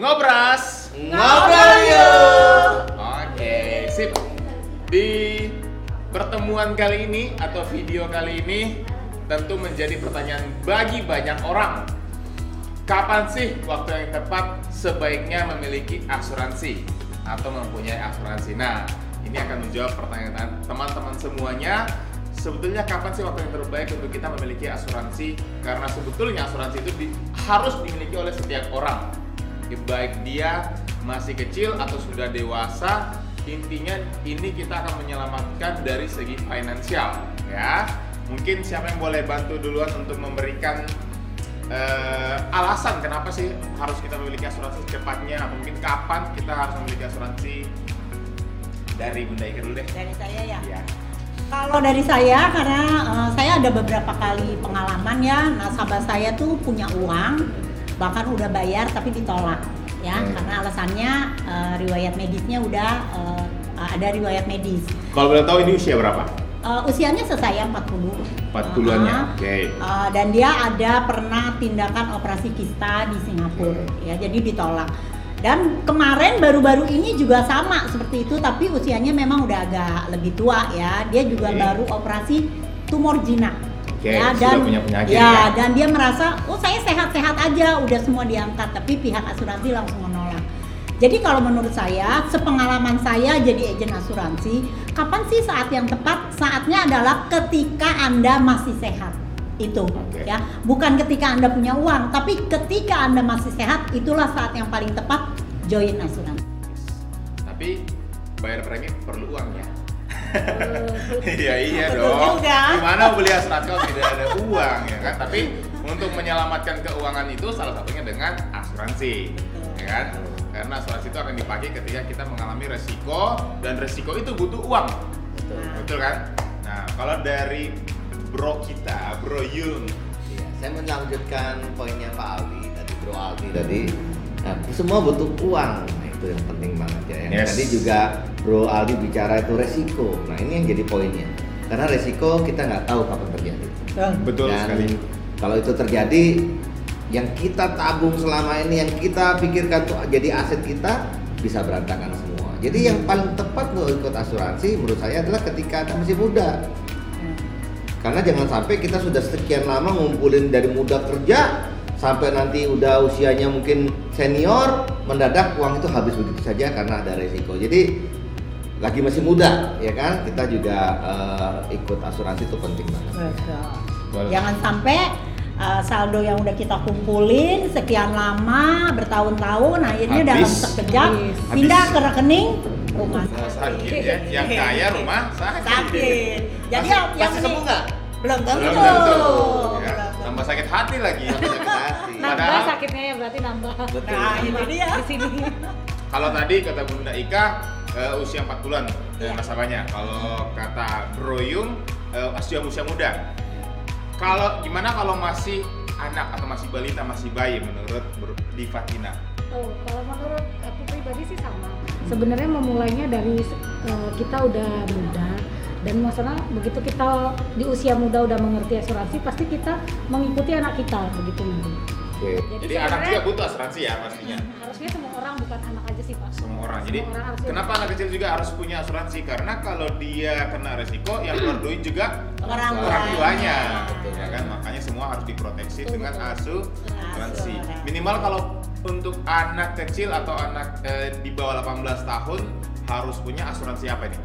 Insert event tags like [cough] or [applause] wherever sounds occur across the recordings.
Ngobras. Ngobrol yuk. Oke, sip. Di pertemuan kali ini atau video kali ini tentu menjadi pertanyaan bagi banyak orang. Kapan sih waktu yang tepat sebaiknya memiliki asuransi atau mempunyai asuransi? Nah, ini akan menjawab pertanyaan teman-teman semuanya. Sebetulnya kapan sih waktu yang terbaik untuk kita memiliki asuransi? Karena sebetulnya asuransi itu di- harus dimiliki oleh setiap orang baik dia masih kecil atau sudah dewasa intinya ini kita akan menyelamatkan dari segi finansial ya. Mungkin siapa yang boleh bantu duluan untuk memberikan eh, alasan kenapa sih harus kita memiliki asuransi secepatnya? Atau mungkin kapan kita harus memiliki asuransi? Dari Bunda Ika dulu deh. Dari saya ya. ya Kalau dari saya karena eh, saya ada beberapa kali pengalaman ya. Nasabah saya tuh punya uang bahkan udah bayar tapi ditolak ya. Hmm. karena alasannya eh, riwayat medisnya udah eh, ada riwayat medis. kalau boleh tahu ini usia berapa? Eh, usianya sesaya 40. 40-annya Ah, oke. Uh, dan dia ada pernah tindakan operasi kista di Singapura ya. Jadi ditolak. Dan kemarin baru-baru ini juga sama seperti itu tapi usianya memang udah agak lebih tua ya. Dia juga Oke. baru operasi tumor jinak Oke, ya dan punya penyakit ya, ya. dan dia merasa oh saya sehat-sehat aja udah semua diangkat tapi pihak asuransi langsung menolak jadi kalau menurut saya, sepengalaman saya jadi agen asuransi, kapan sih saat yang tepat? Saatnya adalah ketika Anda masih sehat. Itu Oke. ya. Bukan ketika Anda punya uang, tapi ketika Anda masih sehat, itulah saat yang paling tepat join asuransi. tapi bayar premi perlu uang ya Iya iya Betul dong. juga. Gimana beli asuransi kalau tidak ada uang ya kan? Tapi untuk menyelamatkan keuangan itu salah satunya dengan asuransi, ya kan? Karena asuransi itu akan dipakai ketika kita mengalami resiko dan resiko itu butuh uang, betul kan? Nah kalau dari bro kita, bro Yun, Iya, saya melanjutkan poinnya Pak Aldi tadi, Bro Aldi tadi. Nah, semua butuh uang. Itu yang penting banget ya. Yang Yes. tadi juga Bro Aldi bicara itu resiko. Nah, ini yang jadi poinnya. Karena resiko kita nggak tahu kapan terjadi. betul Dan sekali. kalau itu terjadi, yang kita tabung selama ini, yang kita pikirkan tuh jadi aset kita bisa berantakan semua. Jadi yang paling tepat untuk ikut asuransi menurut saya adalah ketika Anda masih muda. Karena jangan sampai kita sudah sekian lama ngumpulin dari muda kerja sampai nanti udah usianya mungkin senior, mendadak uang itu habis begitu saja karena ada resiko. Jadi lagi masih muda, ya kan? Kita juga eh, ikut asuransi itu penting banget. Betul. Boleh. Jangan sampai uh, saldo yang udah kita kumpulin sekian lama bertahun-tahun akhirnya dalam Habis. sekejap Habis. pindah ke rekening rumah sakit ya, yang kaya rumah sakit. sakit. Jadi Masih- yang yang masih ini- sembuh nggak? Belum tentu. Sakit hati lagi. Sakit hati. Nambah Padahal- sakitnya ya berarti nambah. Betul. Nah, itu dia. Di sini. Kalau tadi kata Bunda Ika eh, usia 4 bulan Iya. eh, nasabahnya. Kalau kata Bro Yung eh, usia usia muda. Kalau gimana kalau masih anak atau masih balita, masih bayi menurut Bro di Fatina? Oh, kalau menurut aku pribadi sih sama. Sebenarnya memulainya dari eh, kita udah muda dan masalah begitu kita di usia muda udah mengerti asuransi pasti kita mengikuti anak kita begitu nanti. Oke. Jadi anak sebenarnya juga butuh asuransi ya pastinya. harusnya semua orang bukan anak aja sih pak. Semua orang. Jadi Semua orang harusnya- kenapa anak kecil juga harus punya asuransi? Karena kalau dia kena resiko yang keluar duit juga Orang orang tuanya. Ya kan? Makanya semua harus diproteksi Betul, dengan betul. asuransi. Asuransi. Minimal kalau untuk anak kecil atau anak eh, di bawah 18 tahun harus punya asuransi apa ini?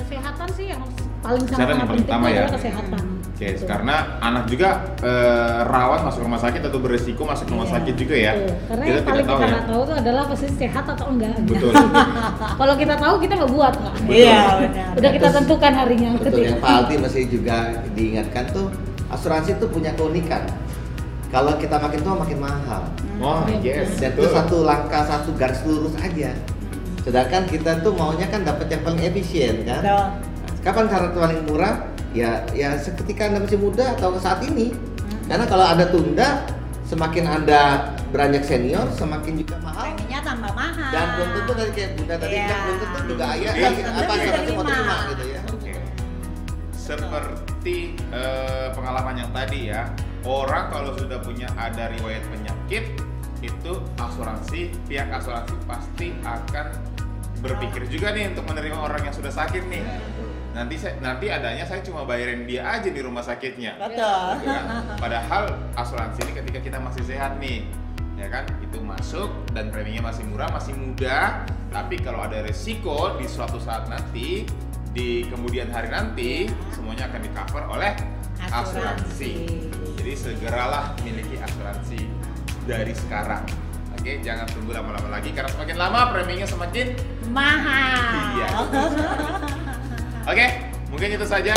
Kesehatan sih yang paling Kesehatan sangat yang paling utama ya. kesehatan. Oke, Betul. karena anak juga eh, rawan masuk rumah sakit atau beresiko masuk rumah Iya. sakit juga ya. Betul. Karena kita yang paling tahu kita ya. nggak tahu itu adalah pasti sehat atau enggak. Betul. [laughs] Kalau kita tahu kita nggak buat nggak. Iya, benar. Udah kita Terus- tentukan harinya. Betul ketika- yang Pak Aldi masih juga diingatkan tuh asuransi itu punya keunikan. Kalau kita makin tua makin mahal. Wah, Iya, yes. Dan itu satu langkah satu garis lurus aja. Sedangkan kita tuh maunya kan dapat yang paling efisien kan. Betul. Nah, Kapan cara paling murah? Ya ya seketika anda masih muda atau saat ini. Karena kalau ada tunda, semakin anda beranjak senior, semakin juga mahal. Preminya tambah mahal. Dan belum tentu tadi kayak bunda tadi Iya. kan belum tentu juga ayah Belum kan apa asuransi mau terima. gitu ya. Oke. Seperti eh, pengalaman yang tadi ya, orang kalau sudah punya ada riwayat penyakit, itu asuransi pihak asuransi pasti akan berpikir juga nih untuk menerima orang yang sudah sakit nih. Nanti saya nanti adanya saya cuma bayarin dia aja di rumah sakitnya. Betul. Kan? Padahal asuransi ini ketika kita masih sehat nih, ya kan, itu masuk dan preminya masih murah, masih mudah. Tapi kalau ada resiko di suatu saat nanti, di kemudian hari nanti, semuanya akan di cover oleh asuransi. Asuransi. Jadi segeralah miliki asuransi dari sekarang. Oke, jangan tunggu lama-lama lagi karena semakin lama preminya semakin Mahal. Iya. Oke, mungkin itu saja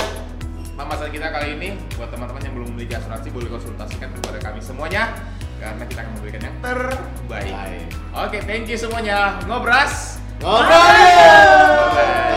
pembahasan kita kali ini. Buat teman-teman yang belum memiliki asuransi, boleh konsultasikan kepada kami semuanya karena kita akan memberikan yang terbaik. Baik. Oke, thank you semuanya. Ngobras. Ngobrol. Bye.